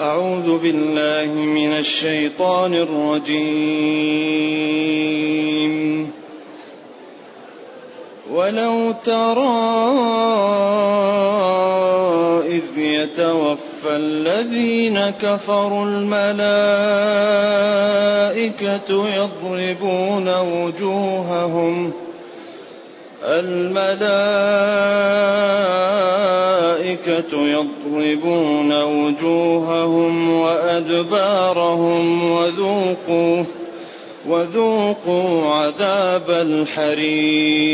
أعوذ بالله من الشيطان الرجيم. ولو ترى إذ يتوفى الذين كفروا الملائكة يضربون وجوههم الملائكة يضربون وجوههم وأدبارهم وذوقوا وذوقوا عذاب الحريق.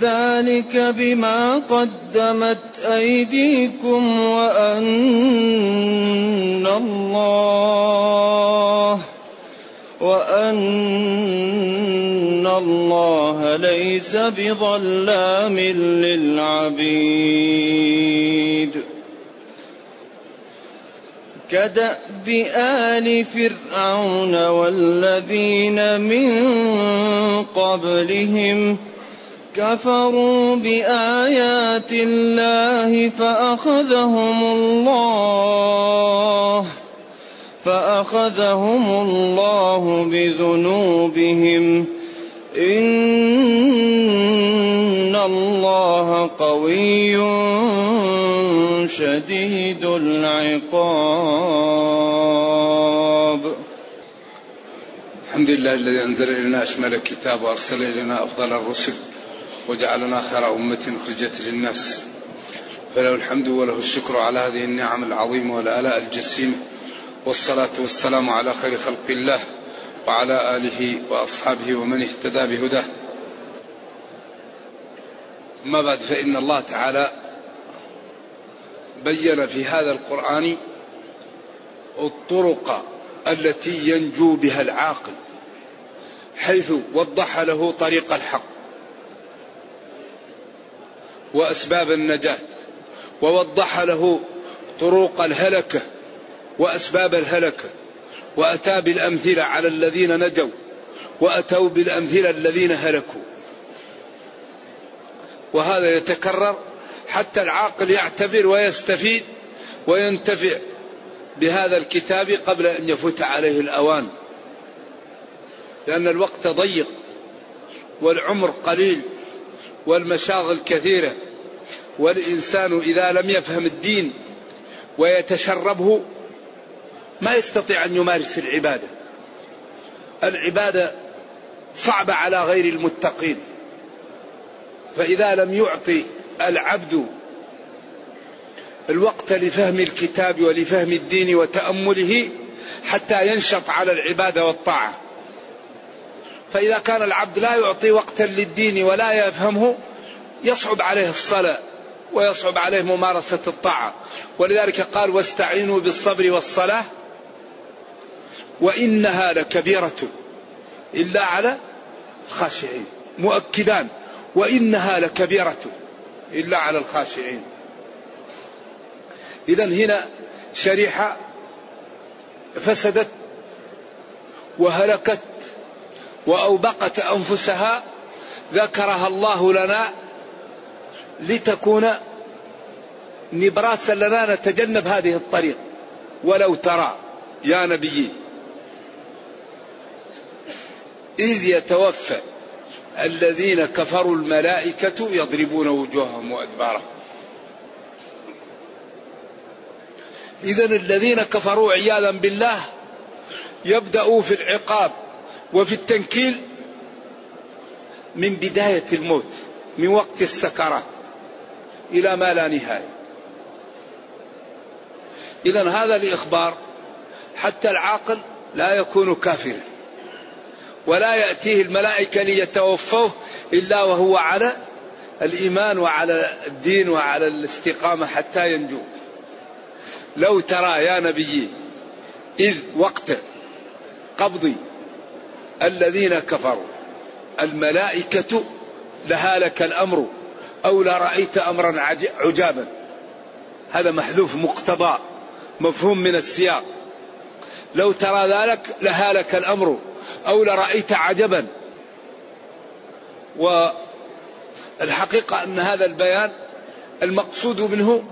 ذلك بما قدمت أيديكم وأن الله وأن الله ليس بظلام للعبيد كدأب آل فرعون والذين من قبلهم كفروا بآيات الله فأخذهم الله فأخذهم الله بذنوبهم إن الله قوي شديد العقاب. الحمد لله الذي أنزل إلينا أشمل الكتاب وأرسل إلينا أفضل الرسل وجعلنا خير أمة أخرجت للناس. فله الحمد وله الشكر على هذه النعم العظيمة والآلاء الجسيمة والصلاة والسلام على خير خلق الله. وعلى آله وأصحابه ومن اهتدى بهداه. أما بعد فإن الله تعالى بين في هذا القرآن الطرق التي ينجو بها العاقل حيث وضح له طريق الحق وأسباب النجاة ووضح له طرق الهلكة وأسباب الهلكة. وأتى بالأمثلة على الذين نجوا وأتوا بالأمثلة الذين هلكوا. وهذا يتكرر حتى العاقل يعتبر ويستفيد وينتفع بهذا الكتاب قبل أن يفوت عليه الأوان. لأن الوقت ضيق والعمر قليل والمشاغل كثيرة والإنسان إذا لم يفهم الدين ويتشربه ما يستطيع أن يمارس العبادة. العبادة صعبة على غير المتقين. فإذا لم يعطي العبد الوقت لفهم الكتاب ولفهم الدين وتأمله حتى ينشط على العبادة والطاعة. فإذا كان العبد لا يعطي وقتا للدين ولا يفهمه يصعب عليه الصلاة ويصعب عليه ممارسة الطاعة. ولذلك قال واستعينوا بالصبر والصلاة وإنها لكبيرة إلا على الخاشعين مؤكدان. وإنها لكبيرة إلا على الخاشعين. إذا هنا شريحة فسدت وهلكت وأوبقت أنفسها ذكرها الله لنا لتكون نبراسا لنا نتجنب هذه الطريق. ولو ترى يا نبيي إذ يتوفى الذين كفروا الملائكة يضربون وجوههم وأدبارهم. إذا الذين كفروا عياذا بالله يبدأوا في العقاب وفي التنكيل من بداية الموت من وقت السكرات إلى ما لا نهاية. إذا هذا الإخبار حتى العاقل لا يكون كافرا. ولا يأتيه الملائكة ليتوفوه إلا وهو على الإيمان وعلى الدين وعلى الاستقامة حتى ينجو. لو ترى يا نبي إذ وقت قبض الذين كفروا الملائكة لهالك الأمر أو لرأيت أمرا عجابا. هذا محذوف مقتضى مفهوم من السياق. لو ترى ذلك لهالك الأمر. أو لرأيت عجبا. والحقيقة أن هذا البيان المقصود منه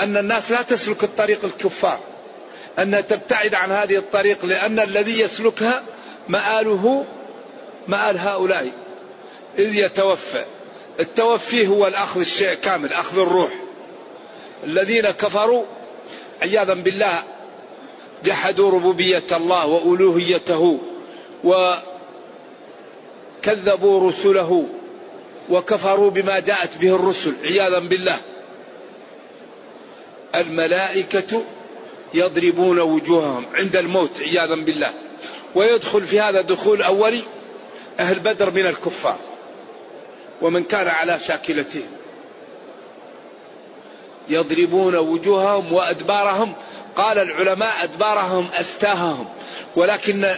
أن الناس لا تسلك الطريق الكفار أن تبتعد عن هذه الطريق لأن الذي يسلكها مآله مآل هؤلاء. إذ يتوفى. التوفي هو الأخذ الشيء كامل أخذ الروح. الذين كفروا عياذا بالله جحدوا ربوبية الله وألوهيته. وكذبوا رسله وكفروا بما جاءت به الرسل عياذا بالله. الملائكة يضربون وجوههم عند الموت عياذا بالله. ويدخل في هذا دخول أولي أهل بدر من الكفار ومن كان على شاكلتهم يضربون وجوههم وأدبارهم. قال العلماء أدبارهم أستاههم ولكن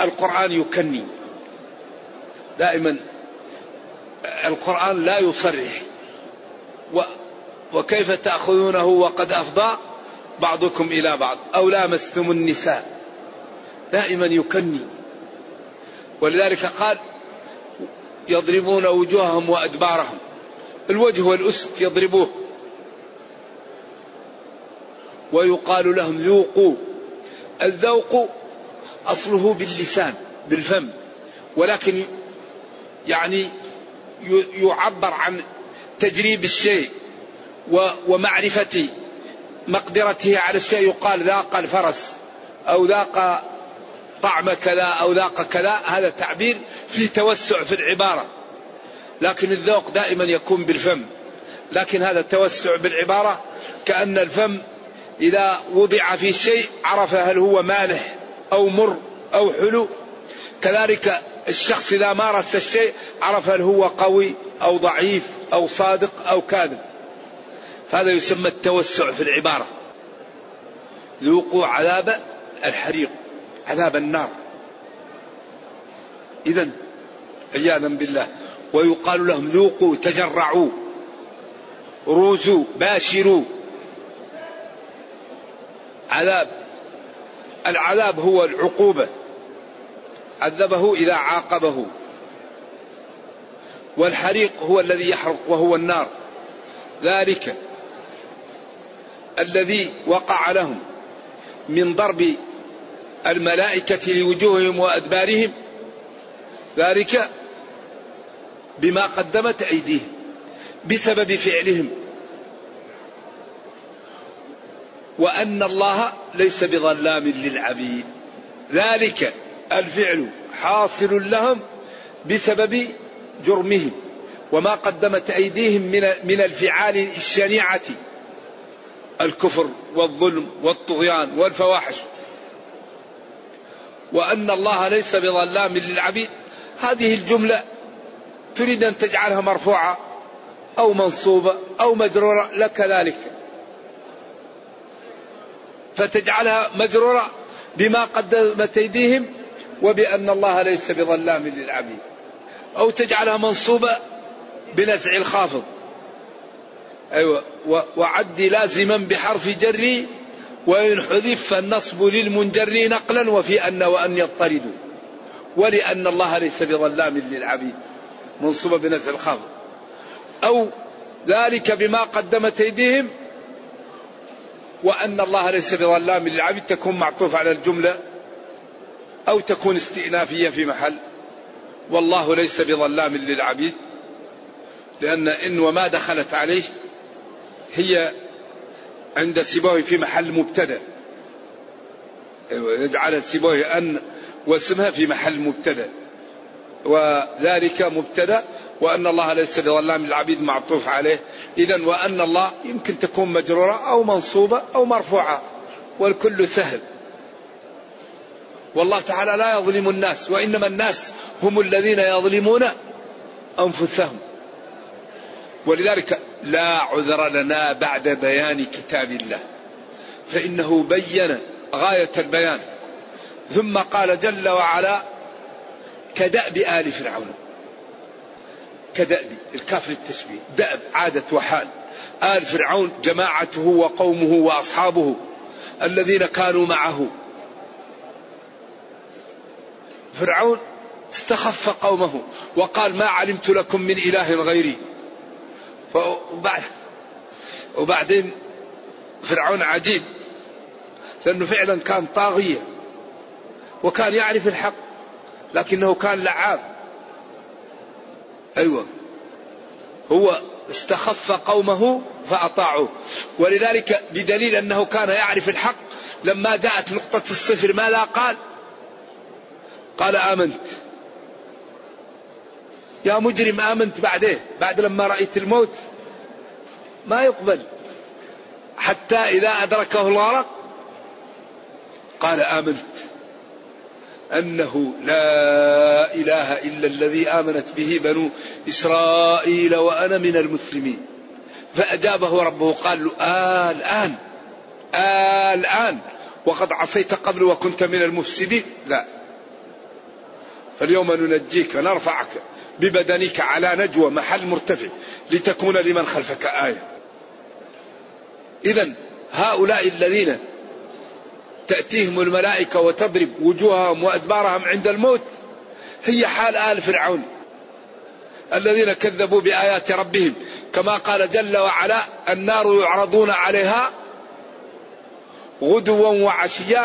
القرآن يكني. دائما القرآن لا يصرح. و وكيف تأخذونه وقد أفضى بعضكم إلى بعض. أو لامستم النساء. دائما يكني. ولذلك قال يضربون وجوههم وأدبارهم. الوجه والأسد يضربوه. ويقال لهم ذوقوا. الذوق أصله باللسان بالفم. ولكن يعني يعبر عن تجريب الشيء ومعرفة مقدرته على الشيء. يقال ذاق الفرس أو ذاق طعم كذا أو ذاق كذا. هذا تعبير فيه توسع في العبارة. لكن الذوق دائما يكون بالفم. لكن هذا التوسع بالعبارة كأن الفم إذا وضع في شيء عرف هل هو مالح أو مر أو حلو. كذلك الشخص إذا مارس الشيء عرف هل هو قوي أو ضعيف أو صادق أو كاذب. هذا يسمى التوسع في العبارة. ذوقوا عذاب الحريق عذاب النار. إذا عياذا بالله. ويقال لهم ذوقوا تجرعوا روزوا باشروا. عذاب العذاب هو العقوبة. عذبه إذا عاقبه. والحريق هو الذي يحرق وهو النار. ذلك الذي وقع لهم من ضرب الملائكة لوجوههم وأدبارهم. ذلك بما قدمت أيديهم بسبب فعلهم. وأن الله ليس بظلام للعبيد. ذلك الفعل حاصل لهم بسبب جرمهم وما قدمت أيديهم من من الفعال الشنيعة. الكفر والظلم والطغيان والفواحش. وأن الله ليس بظلام للعبيد. هذه الجملة تريد أن تجعلها مرفوعة أو منصوبة أو مجرورة. لك ذلك. فتجعلها مجرورة بما قدمت أيديهم وبأن الله ليس بظلام للعبيد. أو تجعلها منصوبة بنزع الخافض. أيوة. وعد لازما بحرف جري وإن حذف فالنصب للمنجر نقلا وفي أن وأن يضطردوا ولأن الله ليس بظلام للعبيد. منصوبة بنزع الخافض. أو ذلك بما قدمت أيديهم وأن الله ليس بظلام للعبيد تكون معطوف على الجملة أو تكون استئنافية في محل. والله ليس بظلام للعبيد لأن إن وما دخلت عليه هي عند سيبوي في محل مبتدأ. يجعل سيبوي أن واسمها في محل مبتدأ. وذلك مبتدأ وأن الله ليس بظلام للعبيد معطوف عليه. إذا وأن الله يمكن تكون مجرورة أو منصوبة أو مرفوعة. والكل سهل. والله تعالى لا يظلم الناس وإنما الناس هم الذين يظلمون أنفسهم. ولذلك لا عذر لنا بعد بيان كتاب الله. فإنه بين غاية البيان. ثم قال جل وعلا كدأب آل فرعون. كدأب الكاف للتشبيه دأب عادة وحال. آل فرعون جماعته وقومه وأصحابه الذين كانوا معه. فرعون استخف قومه وقال ما علمت لكم من إله غيري. وبعد وبعدين فرعون عجيب لأنه فعلا كان طاغية وكان يعرف الحق لكنه كان لعاب. أيوة. هو استخف قومه فأطاعوه. ولذلك بدليل أنه كان يعرف الحق لما جاءت نقطة الصفر ماذا قال؟ قال آمنت. يا مجرم آمنت بعده بعد لما رأيت الموت. ما يقبل. حتى إذا أدركه الغرق قال آمنت. أنه لا إله إلا الذي آمنت به بنو إسرائيل وأنا من المسلمين. فأجابه ربه قال له آه الآن آه الآن وقد عصيت قبل وكنت من المفسدين. لا. فاليوم ننجيك نرفعك ببدنك على نجوى محل مرتفع لتكون لمن خلفك آية. إذا هؤلاء الذين تأتيهم الملائكة وتضرب وجوههم وأدبارهم عند الموت. هي حال آل فرعون الذين كذبوا بآيات ربهم. كما قال جل وعلا النار يعرضون عليها غدوا وعشيا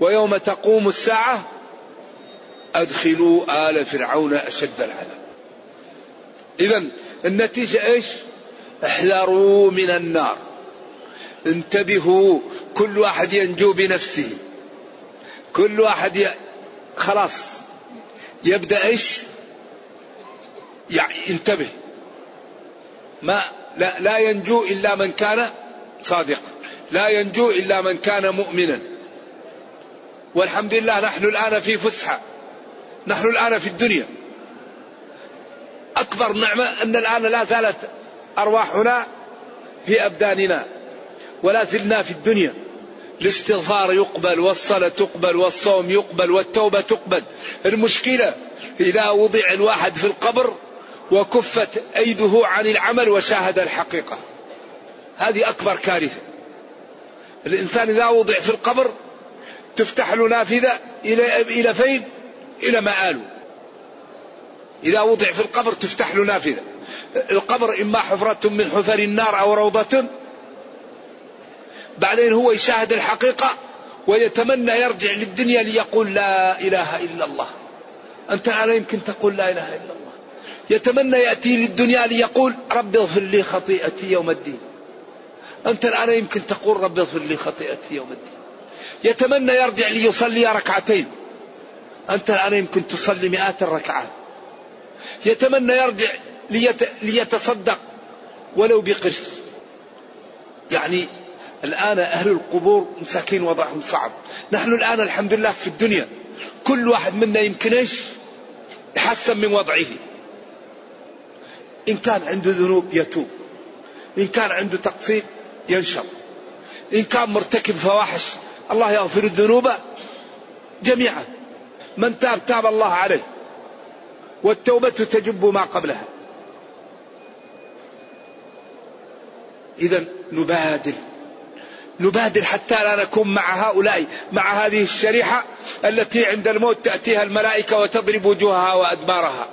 ويوم تقوم الساعة أدخلوا آل فرعون أشد العذاب. إذا النتيجة إيش؟ احذروا من النار. انتبهوا كل واحد ينجو بنفسه. كل واحد ي... خلاص. يبدأ إيش؟ يعني انتبه. ما لا, لا ينجو إلا من كان صادقا. لا ينجو إلا من كان مؤمنا. والحمد لله نحن الآن في فسحة. نحن الآن في الدنيا. أكبر نعمة أن الآن لا زالت أرواحنا في أبداننا. ولا زلنا في الدنيا. الاستغفار يقبل والصلاة تقبل والصوم يقبل والتوبة تقبل. المشكلة إذا وضع الواحد في القبر وكفت أيده عن العمل وشاهد الحقيقة. هذه أكبر كارثة. الإنسان إذا وضع في القبر تفتح له نافذة إلى إلى فين؟ إلى مآله. إذا وضع في القبر تفتح له نافذة. القبر إما حفرة من حفر النار أو روضة بعدين هو يشاهد الحقيقة ويتمنى يرجع للدنيا ليقول لا إله إلا الله. أنت أنا يمكن تقول لا إله إلا الله. يتمنى يأتي للدنيا ليقول رب اغفر لي خطيئتي يوم الدين. أنت الآن يمكن تقول رب اغفر لي خطيئتي يوم الدين. يتمنى يرجع ليصلي ركعتين. أنت الآن يمكن تصلي مئات الركعات. يتمنى يرجع ليت... ليتصدق ولو بقرش. يعني الآن أهل القبور مساكين وضعهم صعب. نحن الآن الحمد لله في الدنيا. كل واحد منا يمكن إيش؟ يحسن من وضعه. إن كان عنده ذنوب يتوب. إن كان عنده تقصير ينشر. إن كان مرتكب فواحش الله يغفر الذنوب جميعا. من تاب تاب الله عليه. والتوبة تجب ما قبلها. إذا نبادر نبادر حتى لا نكون مع هؤلاء مع هذه الشريحة التي عند الموت تأتيها الملائكة وتضرب وجوهها وأدبارها.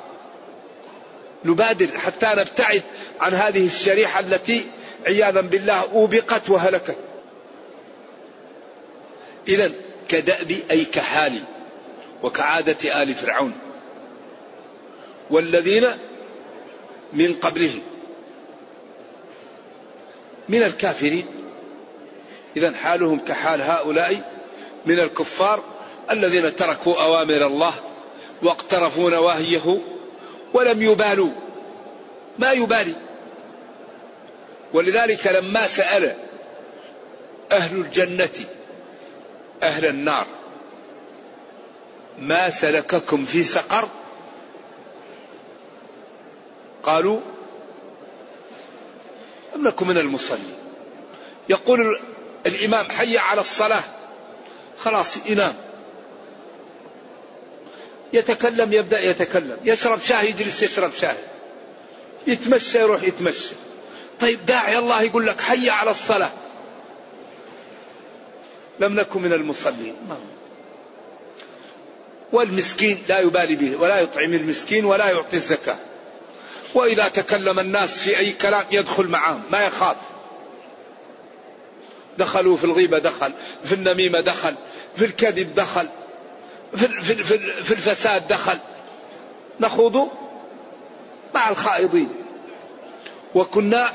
نبادر حتى نبتعد عن هذه الشريحة التي عياذا بالله أوبقت وهلكت. إذا كدأب أي كحال وكعادة آل فرعون. والذين من قبلهم من الكافرين إذا حالهم كحال هؤلاء من الكفار الذين تركوا أوامر الله واقترفوا نواهيه ولم يبالوا. ما يبالي. ولذلك لما سأل أهل الجنة أهل النار ما سلككم في سقر؟ قالوا لم نكن من المصلين. يقول الإمام حي على الصلاة. خلاص ينام. يتكلم يبدأ يتكلم. يشرب شاي يجلس يشرب شاي. يتمشى يروح يتمشى. طيب داعي الله يقول لك حي على الصلاة. لم نكن من المصلين. والمسكين لا يبالي به ولا يطعم المسكين ولا يعطي الزكاة. وإذا تكلم الناس في أي كلام يدخل معهم ما يخاف. دخلوا في الغيبة دخل في النميمة دخل في الكذب دخل في, في, في, في الفساد دخل. نخوض مع الخائضين. وكنا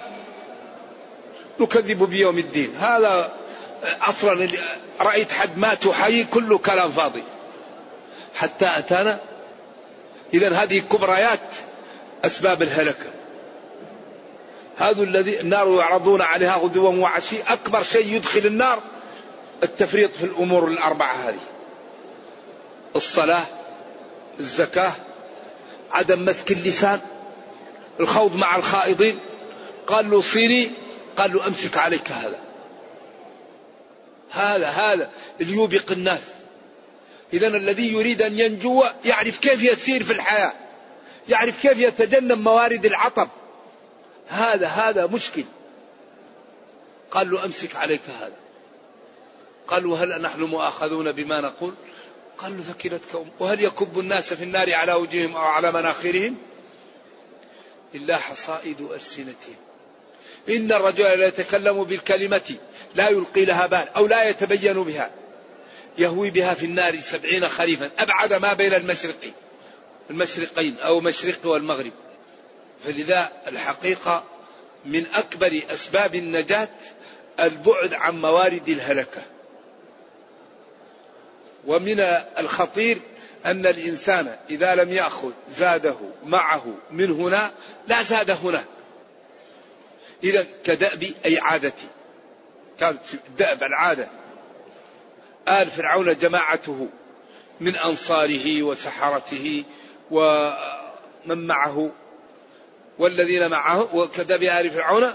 نكذب بيوم الدين. هذا أصلا رأيت حد مات وحي كله كلام فاضي. حتى أتانا. اذا هذه كبريات أسباب الهلكة. هذا الذي النار يعرضون عليها غدوا وعشي. أكبر شيء يدخل النار التفريط في الأمور الأربعة هذه. الصلاة الزكاة عدم مسك اللسان الخوض مع الخائضين. قال له صيني قال له أمسك عليك هذا. هذا هذا اللي يوبق الناس. اذا الذي يريد أن ينجو يعرف كيف يسير في الحياة. يعرف كيف يتجنب موارد العطب. هذا هذا مشكل. قال له أمسك عليك هذا. قال وهل نحن مؤاخذون بما نقول؟ قال له ثكلتك أم وهل يكب الناس في النار على وجوههم أو على مناخرهم إلا حصائد ألسنتهم. إن الرجل لا يتكلم بالكلمة لا يلقي لها بال أو لا يتبين بها. يهوي بها في النار سبعين خريفا أبعد ما بين المشرق المشرقين أو مشرق والمغرب. فلذا الحقيقة من أكبر أسباب النجاة البعد عن موارد الهلكة. ومن الخطير أن الإنسان إذا لم يأخذ زاده معه من هنا لا زاد هناك. إذا كدأب أي عادتي كانت دأب العادة. آل فرعون جماعته من أنصاره وسحرته ومن معه والذين معه وكدأب آل فرعون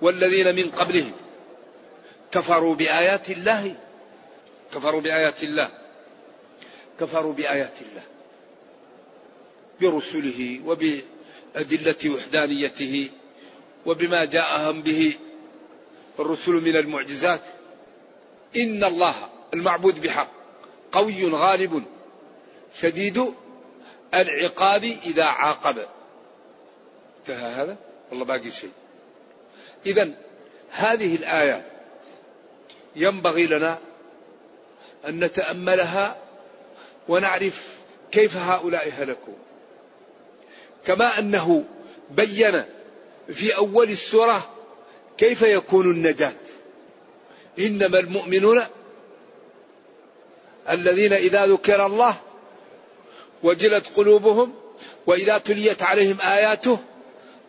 والذين من قبلهم. كفروا بآيات الله. كفروا بآيات الله. كفروا بآيات الله. برسله وبأدلة وحدانيته وبما جاءهم به الرسل من المعجزات. إن الله المعبود بحق قوي غالب شديد العقاب إذا عاقب. انتهى هذا؟ والله باقي شيء. إذا هذه الآية ينبغي لنا أن نتأملها ونعرف كيف هؤلاء هلكوا. كما أنه بين في أول السورة كيف يكون النجاة. إنما المؤمنون الذين إذا ذكر الله وجلت قلوبهم وإذا تليت عليهم آياته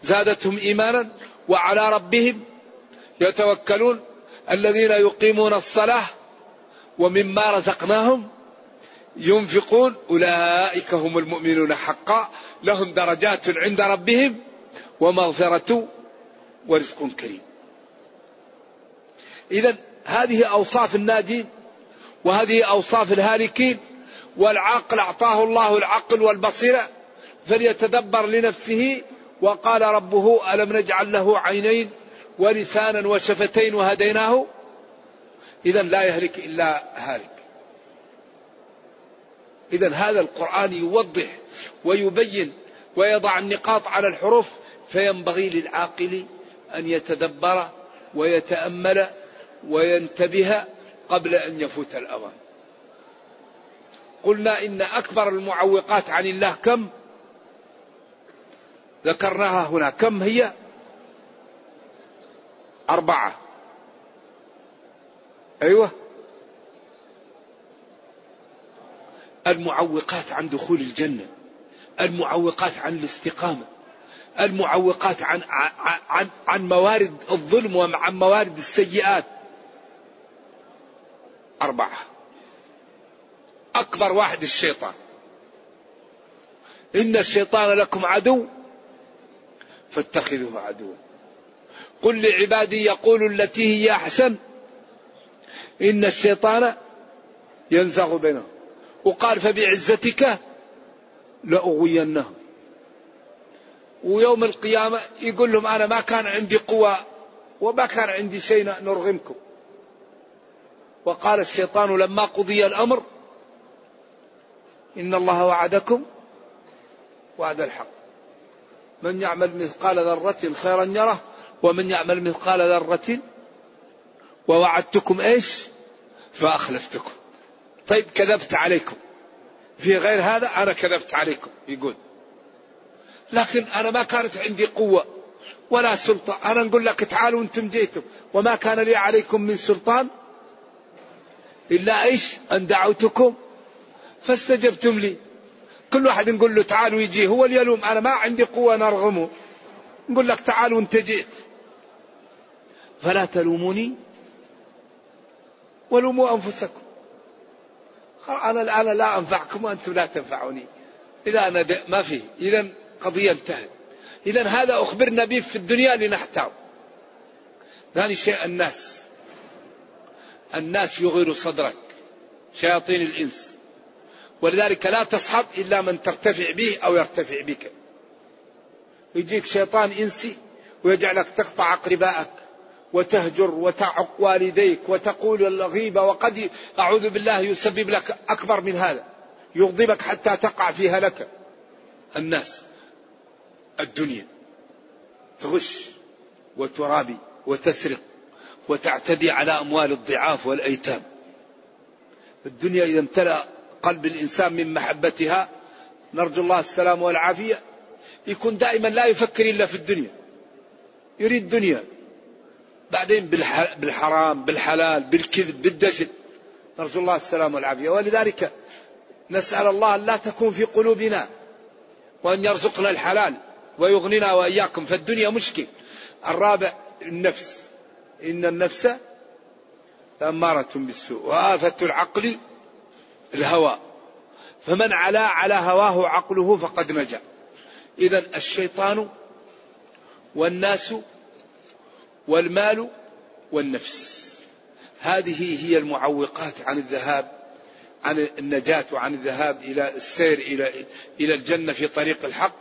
زادتهم إيمانا وعلى ربهم يتوكلون الذين يقيمون الصلاة ومما رزقناهم ينفقون. أولئك هم المؤمنون حقا. لهم درجات عند ربهم ومغفرة ورزق كريم. إذا هذه أوصاف الناجين وهذه أوصاف الهالكين والعقل أعطاه الله العقل والبصيرة فليتدبر لنفسه وقال ربه ألم نجعل له عينين ولسانا وشفتين وهديناه؟ إذا لا يهلك إلا هالك. إذا هذا القرآن يوضح ويبين ويضع النقاط على الحروف فينبغي للعاقل أن يتدبر ويتأمل وينتبه قبل أن يفوت الأوان. قلنا إن أكبر المعوقات عن الله كم؟ ذكرناها هنا. كم هي؟ أربعة. أيوة. المعوقات عن دخول الجنة. المعوقات عن الاستقامة. المعوقات عن عن عن موارد الظلم وعن موارد السيئات. أربعة. أكبر واحد الشيطان. إن الشيطان لكم عدو. فاتخذوه عدوا. قل لعبادي يقول التي هي أحسن. إن الشيطان ينزغ بينهم. وقال فبعزتك لأغوينهم. ويوم القيامة يقول لهم أنا ما كان عندي قوة وما كان عندي شيء نرغمكم. وقال الشيطان لما قضي الأمر إن الله وعدكم وعد الحق. من يعمل مثقال ذرة خيرا يره ومن يعمل مثقال ذرة ووعدتكم إيش؟ فأخلفتكم. طيب كذبت عليكم. في غير هذا أنا كذبت عليكم يقول. لكن أنا ما كانت عندي قوة ولا سلطة. أنا نقول لك تعالوا أنتم جيتم وما كان لي عليكم من سلطان إلا إيش؟ أن دعوتكم فاستجبتم لي. كل واحد نقول له تعال ويجي. هو اللي يلوم أنا ما عندي قوة نرغمه نقول لك تعال وانت جيت فلا تلوموني. ولوموا أنفسكم. أنا الآن لا أنفعكم وأنتم لا تنفعوني. إذا أنا ما في. إذا قضية انتهت. إذا هذا أخبرنا به في الدنيا لنحتاج ثاني شيء الناس. الناس يغير صدرك. شياطين الإنس. ولذلك لا تصحب إلا من ترتفع به أو يرتفع بك. يجيك شيطان إنسي ويجعلك تقطع أقربائك وتهجر وتعق والديك وتقول الغيبة وقد أعوذ بالله يسبب لك أكبر من هذا يغضبك حتى تقع في هلكة الناس الدنيا. تغش وترابي وتسرق وتعتدي على أموال الضعاف والأيتام. الدنيا إذا امتلأ قلب الإنسان من محبتها. نرجو الله السلام والعافية. يكون دائما لا يفكر إلا في الدنيا. يريد دنيا. بعدين بالحرام بالحلال بالكذب بالدجل نرجو الله السلام والعافية. ولذلك نسأل الله لا تكون في قلوبنا وأن يرزقنا الحلال ويغنينا وإياكم. فالدنيا مشكل. الرابع النفس. إن النفس لأمارة بالسوء. وآفة العقل الهوى. فمن علا على هواه عقله فقد نجا. إذا الشيطان والناس والمال والنفس. هذه هي المعوقات عن الذهاب عن النجاة وعن الذهاب إلى السير إلى إلى الجنة في طريق الحق.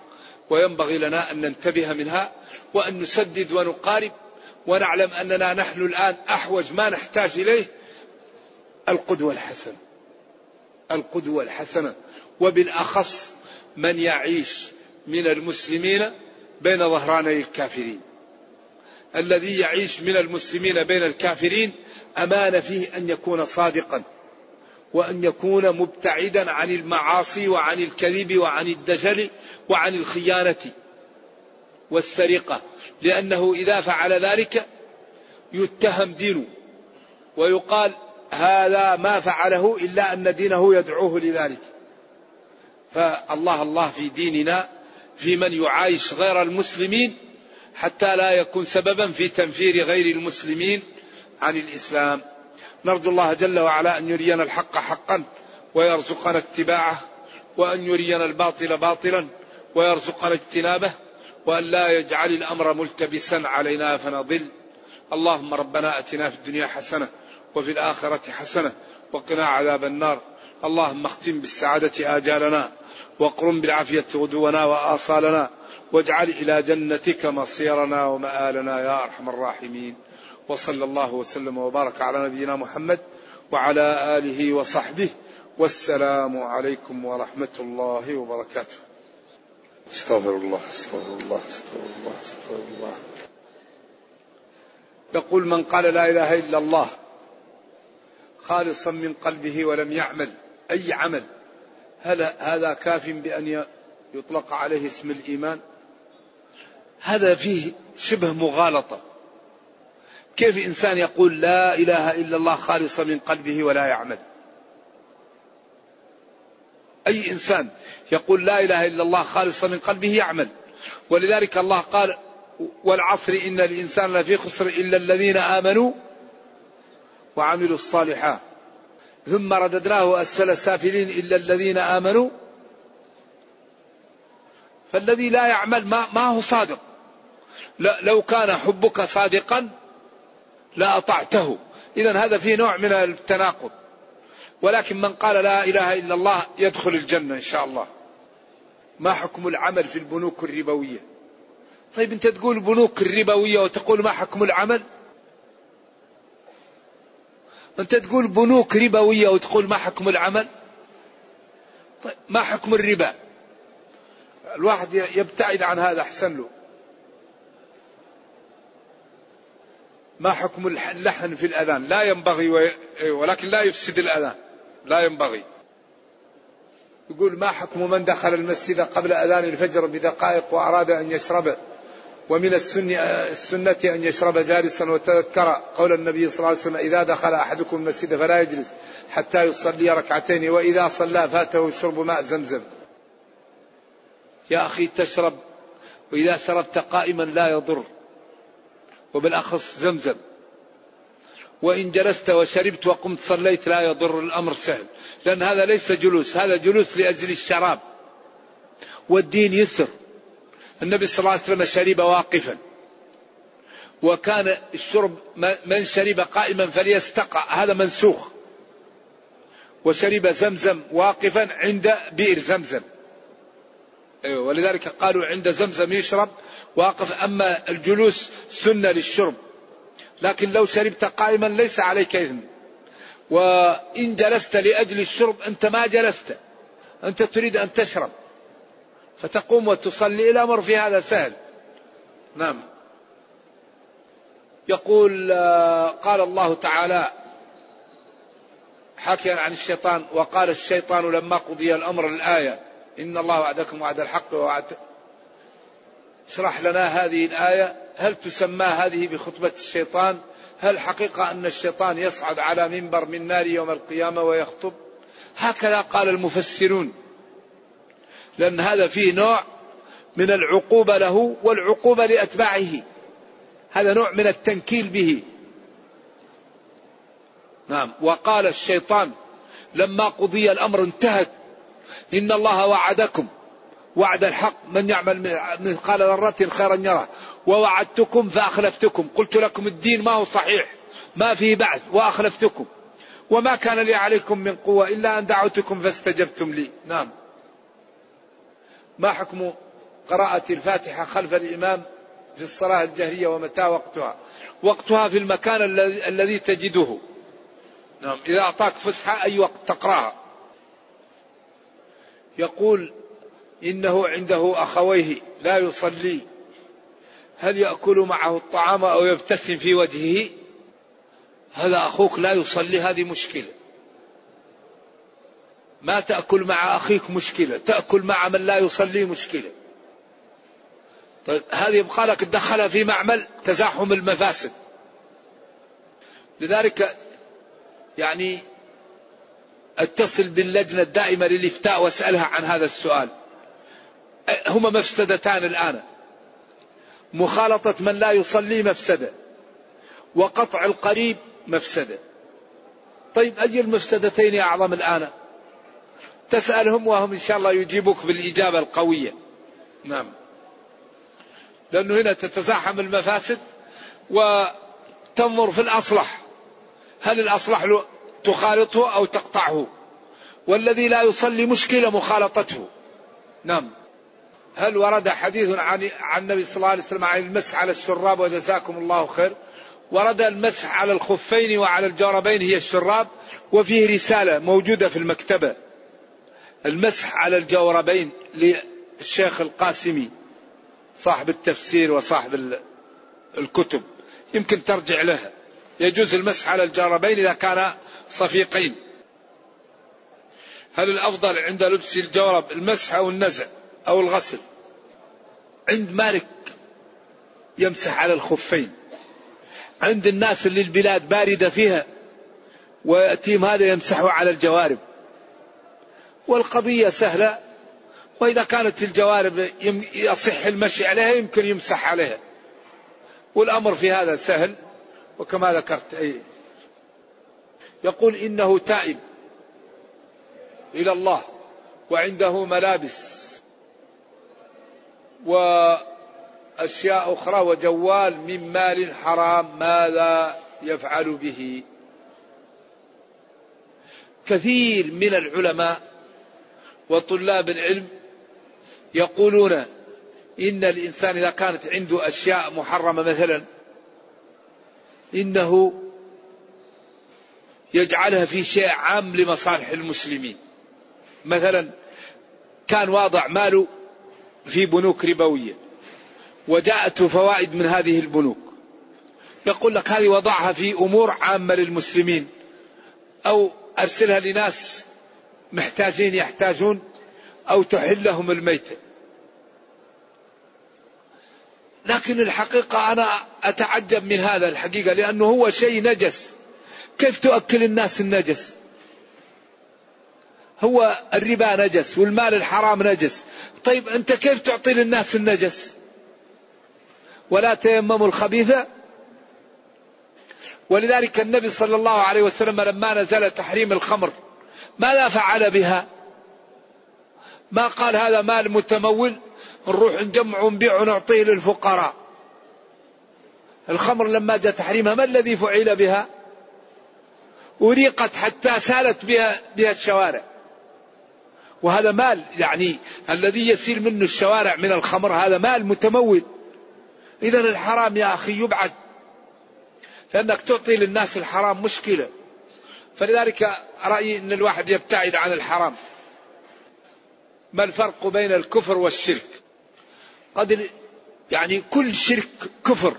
وينبغي لنا أن ننتبه منها وأن نسدد ونقارب ونعلم أننا نحن الآن أحوج ما نحتاج إليه القدوة الحسنة. القدوة الحسنة. وبالأخص من يعيش من المسلمين بين ظهراني الكافرين. الذي يعيش من المسلمين بين الكافرين أمان فيه أن يكون صادقا وأن يكون مبتعدا عن المعاصي وعن الكذب وعن الدجل وعن الخيانة والسرقة. لأنه إذا فعل ذلك يتهم دينه ويقال هذا ما فعله إلا أن دينه يدعوه لذلك. فالله الله في ديننا في من يعايش غير المسلمين حتى لا يكون سببا في تنفير غير المسلمين عن الإسلام. نرجو الله جل وعلا أن يرينا الحق حقا ويرزقنا اتباعه وأن يرينا الباطل باطلا ويرزقنا اجتنابه وأن لا يجعل الأمر ملتبسا علينا فنضل. اللهم ربنا أتنا في الدنيا حسنة وفي الآخرة حسنة وقنا عذاب النار. اللهم اختم بالسعادة آجالنا واقرم بالعافية غدونا وآصالنا واجعل إلى جنتك مصيرنا ومآلنا يا أرحم الراحمين. وصلى الله وسلم وبارك على نبينا محمد وعلى آله وصحبه. والسلام عليكم ورحمة الله وبركاته. استغفر الله استغفر الله استغفر الله استغفر الله. يقول من قال لا إله إلا الله خالصا من قلبه ولم يعمل. أي عمل؟ هل هذا كاف بأن يطلق عليه اسم الإيمان؟ هذا فيه شبه مغالطة. كيف إنسان يقول لا إله إلا الله خالصا من قلبه ولا يعمل؟ أي إنسان يقول لا إله إلا الله خالصا من قلبه يعمل؟ ولذلك الله قال والعصر إن الإنسان لفي خسر إلا الذين آمنوا وعملوا الصالحات. ثم رددناه أسفل السافلين إلا الذين آمنوا. فالذي لا يعمل ما, ما هو صادق. لو كان حبك صادقا لأطعته إذا هذا فيه نوع من التناقض. ولكن من قال لا إله إلا الله يدخل الجنة إن شاء الله. ما حكم العمل في البنوك الربوية؟ طيب أنت تقول بنوك الربوية وتقول ما حكم العمل؟ أنت تقول بنوك ربوية وتقول ما حكم العمل؟ طيب ما حكم الربا؟ الواحد يبتعد عن هذا أحسن له. ما حكم اللحن في الأذان؟ لا ينبغي ولكن لا يفسد الأذان. لا ينبغي. يقول ما حكم من دخل المسجد قبل أذان الفجر بدقائق وأراد أن يشرب ومن السنة, السنة أن يشرب جالسا وتذكر قول النبي صلى الله عليه وسلم إذا دخل أحدكم المسجد فلا يجلس حتى يصلي ركعتين وإذا صلى فاته شرب ماء زمزم. يا أخي تشرب وإذا شربت قائما لا يضر وبالأخص زمزم. وإن جلست وشربت وقمت صليت لا يضر الأمر سهل. لأن هذا ليس جلوس هذا جلوس لأجل الشراب. والدين يسر. النبي صلى الله عليه وسلم شرب واقفا. وكان الشرب من شرب قائما فليستقى هذا منسوخ. وشرب زمزم واقفا عند بئر زمزم. أيوة ولذلك قالوا عند زمزم يشرب واقف أما الجلوس سنة للشرب. لكن لو شربت قائما ليس عليك إثم وإن جلست لأجل الشرب أنت ما جلست. أنت تريد أن تشرب. فتقوم وتصلي الأمر في هذا سهل. نعم. يقول آه، قال الله تعالى حكيا عن الشيطان وقال الشيطان لما قضي الأمر الآية إن الله وعدكم وعد الحق ووعد. اشرح لنا هذه الآية هل تسمى هذه بخطبة الشيطان؟ هل حقيقة أن الشيطان يصعد على منبر من نار يوم القيامة ويخطب؟ هكذا قال المفسرون. لأن هذا فيه نوع من العقوبة له والعقوبة لأتباعه. هذا نوع من التنكيل به. نعم. وقال الشيطان لما قضي الأمر انتهت. إن الله وعدكم. وعد الحق. من يعمل مثقال ذرة خيرا يره ووعدتكم فأخلفتكم. قلت لكم الدين ما هو صحيح. ما فيه بعث. وأخلفتكم. وما كان لي عليكم من قوة إلا أن دعوتكم فاستجبتم لي. نعم. ما حكم قراءة الفاتحة خلف الإمام في الصلاة الجهرية ومتى وقتها؟ وقتها في المكان الذي تجده. نعم إذا أعطاك فسحة أي وقت تقرأها. يقول إنه عنده أخويه لا يصلي. هل يأكل معه الطعام أو يبتسم في وجهه؟ هذا أخوك لا يصلي هذه مشكلة. ما تأكل مع أخيك مشكلة تأكل مع من لا يصلي مشكلة. طيب هذه يبقى لك تدخلها في معمل تزاحم المفاسد. لذلك يعني اتصل باللجنة الدائمة للإفتاء واسألها عن هذا السؤال. هما مفسدتان الآن. مخالطة من لا يصلي مفسدة. وقطع القريب مفسدة. طيب أي المفسدتين أعظم الآن؟ تسألهم وهم إن شاء الله يجيبوك بالإجابة القوية. نعم. لأنه هنا تتزاحم المفاسد وتنظر في الأصلح. هل الأصلح تخالطه أو تقطعه؟ والذي لا يصلي مشكلة مخالطته. نعم. هل ورد حديث عن عن النبي صلى الله عليه وسلم عن المسح على الشراب وجزاكم الله خير؟ ورد المسح على الخفين وعلى الجوربين هي الشراب وفيه رسالة موجودة في المكتبة. المسح على الجوربين للشيخ القاسمي صاحب التفسير وصاحب الكتب. يمكن ترجع لها يجوز المسح على الجوربين إذا كان صفيقين. هل الأفضل عند لبس الجورب المسح أو النزع أو الغسل؟ عند مالك يمسح على الخفين. عند الناس اللي البلاد باردة فيها ويأتيهم هذا يمسحوا على الجوارب. والقضية سهلة. وإذا كانت الجوارب يصح المشي عليها يمكن يمسح عليها. والأمر في هذا سهل. وكما ذكرت أي. يقول إنه تائب إلى الله وعنده ملابس وأشياء أخرى وجوال من مال حرام ماذا يفعل به. كثير من العلماء وطلاب العلم يقولون إن الإنسان إذا كانت عنده أشياء محرمة مثلا إنه يجعلها في شيء عام لمصالح المسلمين. مثلا كان واضع ماله في بنوك ربوية وجاءته فوائد من هذه البنوك. يقول لك هذه وضعها في أمور عامة للمسلمين أو أرسلها لناس محتاجين يحتاجون أو تحل لهم الميتة لكن الحقيقة أنا أتعجب من هذا الحقيقة لأنه هو شيء نجس. كيف تؤكل الناس النجس؟ هو الربا نجس والمال الحرام نجس. طيب أنت كيف تعطي للناس النجس؟ ولا تيمموا الخبيثة ولذلك النبي صلى الله عليه وسلم لما نزل تحريم الخمر ماذا فعل بها. ما قال هذا مال متمول نروح نجمع ونبيع ونعطيه للفقراء. الخمر لما جاء تحريمها ما الذي فعل بها؟ أريقت حتى سالت بها, بها الشوارع. وهذا مال يعني الذي يسيل منه الشوارع من الخمر هذا مال متمول. إذا الحرام يا أخي يبعد لأنك تعطي للناس الحرام مشكلة. فلذلك رأيي أن الواحد يبتعد عن الحرام. ما الفرق بين الكفر والشرك؟ قد يعني كل شرك كفر.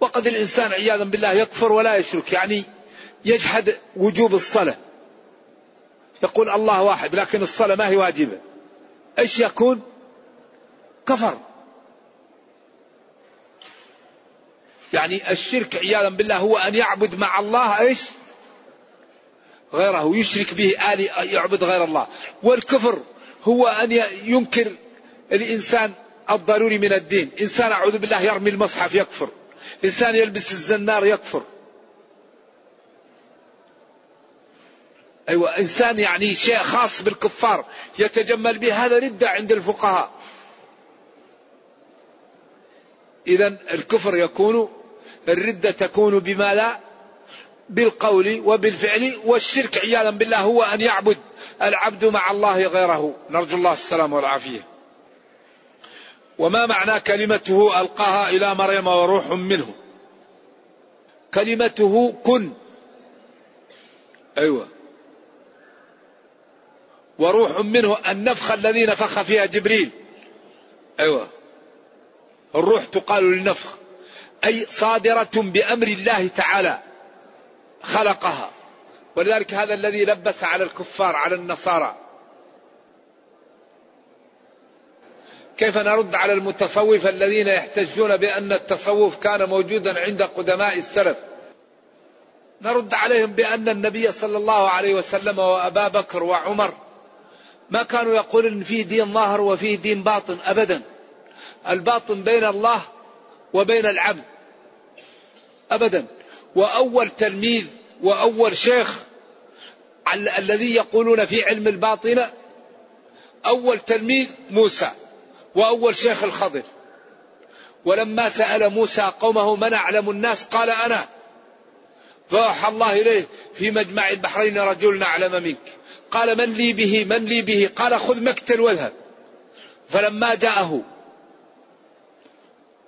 وقد الإنسان عياذا بالله يكفر ولا يشرك يعني يجحد وجوب الصلاة. يقول الله واحد لكن الصلاة ما هي واجبة. إيش يكون؟ كفر. يعني الشرك عياذا بالله هو أن يعبد مع الله إيش؟ غيره يشرك به آل يعبد غير الله. والكفر هو أن ينكر الإنسان الضروري من الدين. إنسان أعوذ بالله يرمي المصحف يكفر. إنسان يلبس الزنار يكفر. أيوة إنسان يعني شيء خاص بالكفار يتجمل به هذا ردة عند الفقهاء. إذا الكفر يكون الردة تكون بما لا بالقول وبالفعل والشرك عياذا بالله هو أن يعبد العبد مع الله غيره. نرجو الله السلامة والعافية. وما معنى كلمته ألقاها إلى مريم وروح منه؟ كلمته كن. أيوة. وروح منه النفخ الذي نفخ فيها جبريل. أيوة. الروح تقال للنفخ. أي صادرة بأمر الله تعالى خلقها. ولذلك هذا الذي لبس على الكفار على النصارى. كيف نرد على المتصوف الذين يحتجون بأن التصوف كان موجودا عند قدماء السلف؟ نرد عليهم بأن النبي صلى الله عليه وسلم وأبا بكر وعمر ما كانوا يقولون إن فيه دين ظاهر وفيه دين باطن أبدا. الباطن بين الله وبين العبد. أبدا. وأول تلميذ وأول شيخ الذي يقولون في علم الباطنة أول تلميذ موسى وأول شيخ الخضر. ولما سأل موسى قومه من أعلم الناس؟ قال أنا. فأوحى الله إليه في مجمع البحرين رجل أعلم منك. قال من لي به؟ من لي به؟ قال خذ مكتل واذهب. فلما جاءه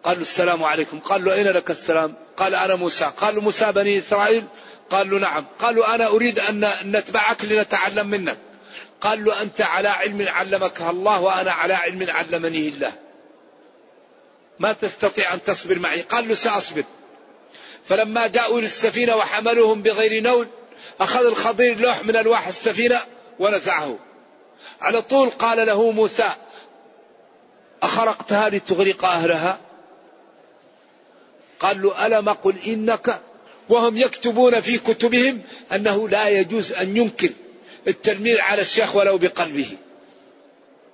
قال السلام عليكم. قال له أين لك السلام؟ قال أنا موسى. قال له موسى بني إسرائيل؟ قال له نعم. قال له أنا أريد أن نتبعك لنتعلم منك. قال له أنت على علم علمك الله وأنا على علم علمني الله. ما تستطيع أن تصبر معي. قال له سأصبر. فلما جاءوا للسفينة وحملوهم بغير نول أخذ الخضير لوح من ألواح السفينة ونزعه. على طول قال له موسى أخرقتها لتغرق أهلها؟ قال له ألم قل إنك؟ وهم يكتبون في كتبهم أنه لا يجوز أن ينكر التلميذ على الشيخ ولو بقلبه.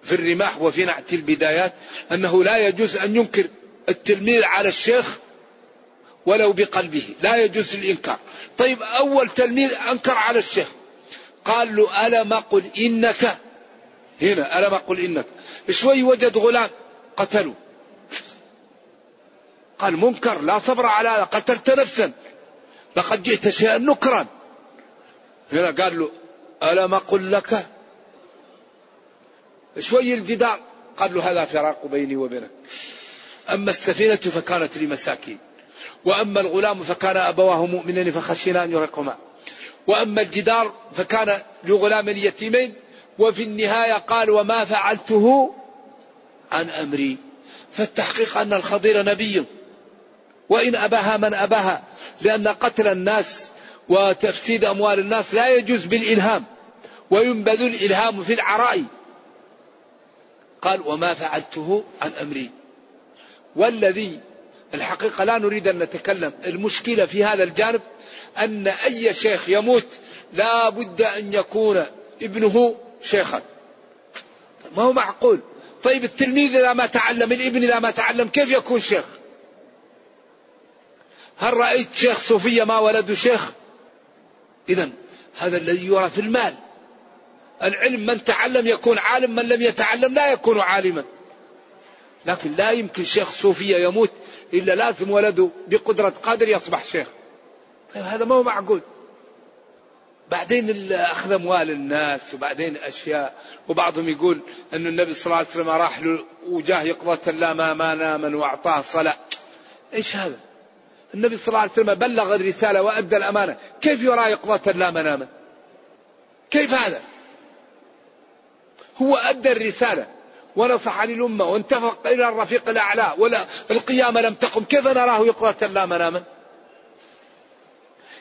في الرماح وفي نعت البدايات أنه لا يجوز أن ينكر التلميذ على الشيخ ولو بقلبه. لا يجوز الإنكار. طيب أول تلميذ أنكر على الشيخ. قال له ألم قل إنك؟ هنا ألم قل إنك. شوي وجد غلام قتلوا قال منكر لا صبر على هذا. قتلت نفسا. لقد جئت شيئا نكرا. هنا قال له ألم أقل لك؟ شوي الجدار. قال له هذا فراق بيني وبينك. أما السفينة فكانت لمساكين وأما الغلام فكان أبواه مؤمنين فخشينا أن يرقهما. وأما الجدار فكان لغلام يتيمين وفي النهاية قال وما فعلته عن أمري. فالتحقيق أن الخضير نبي. وإن أباها من أباها لأن قتل الناس وتفسيد أموال الناس لا يجوز بالإلهام وينبذ الإلهام في العراء. قال وما فعلته عن أمري. والذي الحقيقة لا نريد أن نتكلم المشكلة في هذا الجانب أن أي شيخ يموت لا بد أن يكون ابنه شيخا. ما هو معقول؟ طيب التلميذ إذا ما تعلم الابن إذا ما تعلم كيف يكون شيخ؟ هل رأيت شيخ صوفية ما ولده شيخ؟ إذا هذا الذي يرى في المال. العلم من تعلم يكون عالم من لم يتعلم لا يكون عالما. لكن لا يمكن شيخ صوفية يموت إلا لازم ولده بقدرة قادر يصبح شيخ. طيب هذا ما هو معقول. بعدين أخذ أموال الناس وبعدين أشياء. وبعضهم يقول أن النبي صلى الله عليه وسلم راح له وجاه يقظة لا ما ما ناما وأعطاه صلاة. إيش هذا؟ النبي صلى الله عليه وسلم بلغ الرسالة وأدى الأمانة. كيف يرى يقظة لا مناما كيف هذا؟ هو أدى الرسالة ونصح للأمة وانتفق إلى الرفيق الأعلى ولا القيامة لم تقم. كيف نراه يقظة لا مناما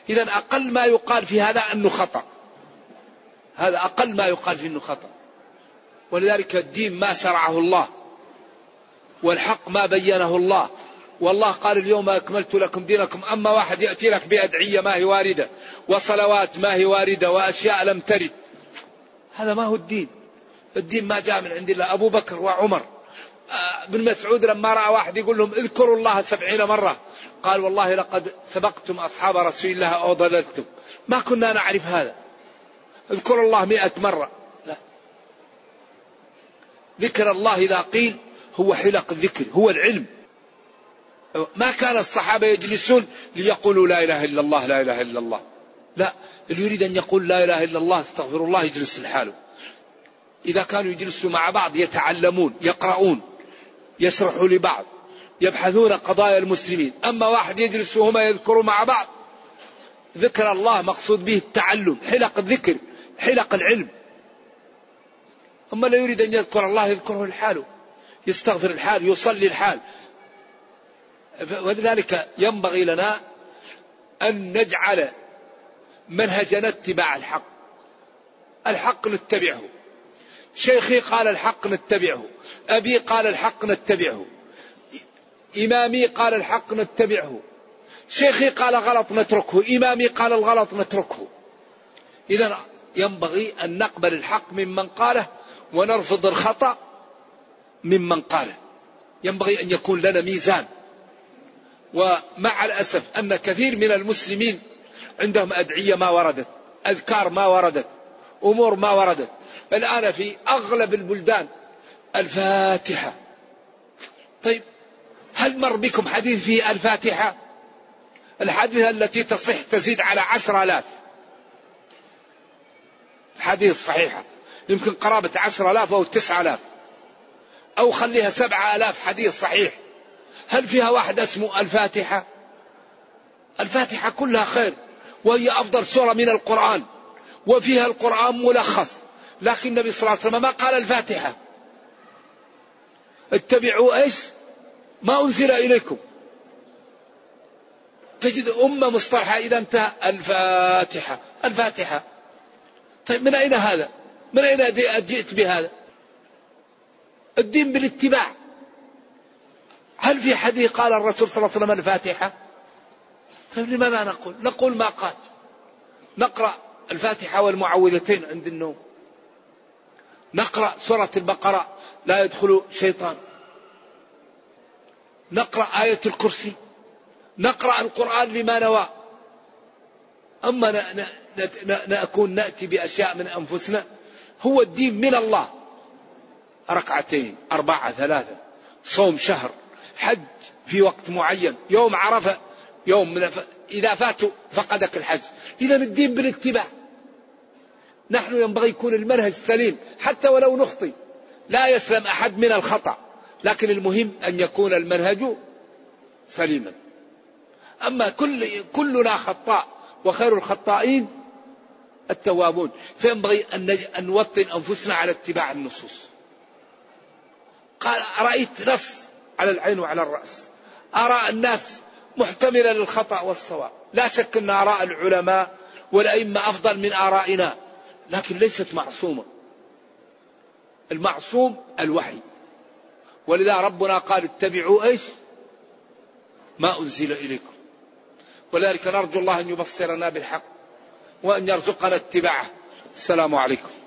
إذا أقل ما يقال في هذا أنه خطأ. هذا أقل ما يقال فيه أنه خطأ. ولذلك الدين ما شرعه الله والحق ما بينه الله. والله قال اليوم أكملت لكم دينكم أما واحد يأتي لك بأدعية ما هي واردة وصلوات ما هي واردة وأشياء لم ترد. هذا ما هو الدين. الدين ما جاء من عند الله. أبو بكر وعمر آه، ابن مسعود لما رأى واحد يقول لهم اذكروا الله سبعين مرة قال والله لقد سبقتم أصحاب رسول الله أو ضللتم. ما كنا نعرف هذا. اذكروا الله مئة مرة. لا. ذكر الله إذا قيل هو حلق الذكر هو العلم. ما كان الصحابة يجلسون ليقولوا لا إله إلا الله لا إله إلا الله. لا اللي يريد أن يقول لا إله إلا الله استغفر الله يجلس لحاله. إذا كانوا يجلسوا مع بعض يتعلمون يقرؤون يشرحوا لبعض يبحثون قضايا المسلمين. أما واحد يجلس وهما يذكروا مع بعض ذكر الله مقصود به التعلم حلق الذكر حلق العلم. أما لا يريد أن يذكر الله يذكره لحاله يستغفر الحال يصلي الحال ولذلك ينبغي لنا أن نجعل منهجنا اتباع الحق. الحق نتبعه. شيخي قال الحق نتبعه. أبي قال الحق نتبعه. إمامي قال الحق نتبعه. شيخي قال غلط نتركه. إمامي قال الغلط نتركه. إذا ينبغي أن نقبل الحق ممن قاله ونرفض الخطأ ممن قاله. ينبغي أن يكون لنا ميزان. ومع الأسف أن كثير من المسلمين عندهم أدعية ما وردت أذكار ما وردت أمور ما وردت. الآن في أغلب البلدان الفاتحة. طيب هل مر بكم حديث في الفاتحة؟ الحديث التي تصح تزيد على عشر آلاف. حديث صحيحة يمكن قرابة عشر آلاف أو تسعة آلاف. أو خليها سبعة آلاف حديث صحيح. هل فيها واحد اسمه الفاتحة؟ الفاتحة كلها خير وهي أفضل سورة من القرآن وفيها القرآن ملخص لكن النبي صلى الله عليه وسلم ما قال الفاتحة. اتبعوا إيش؟ ما أنزل إليكم. تجد أمة مصطلحة إذا انتهى الفاتحة الفاتحة. طيب من أين هذا؟ من أين جئت بهذا؟ الدين بالاتباع. هل في حديث قال الرسول صلى الله عليه وسلم الفاتحة؟ طيب لماذا نقول؟ نقول ما قال. نقرأ الفاتحة والمعوذتين عند النوم. نقرأ سورة البقرة لا يدخل شيطان. نقرأ آية الكرسي. نقرأ القرآن لما نوى. أما نكون نأتي بأشياء من أنفسنا هو الدين من الله. ركعتين أربعة ثلاثة صوم شهر. حج في وقت معين. يوم عرفة يوم من إذا فاتوا فقدك الحج. إذا الدين بالاتباع. نحن ينبغي يكون المنهج سليم حتى ولو نخطئ لا يسلم أحد من الخطأ. لكن المهم أن يكون المنهج سليما. أما كل كلنا خطاء وخير الخطائين التوابون. فينبغي أن أن نوطن أنفسنا على اتباع النصوص. قال رأيت نص على العين وعلى الرأس. أرى الناس محتملة للخطأ والصواب. لا شك أن آراء العلماء والأئمة أفضل من آرائنا لكن ليست معصومة. المعصوم الوحي. ولذا ربنا قال اتبعوا إيش؟ ما أنزل إليكم. ولذلك نرجو الله أن يبصرنا بالحق وأن يرزقنا اتباعه. السلام عليكم.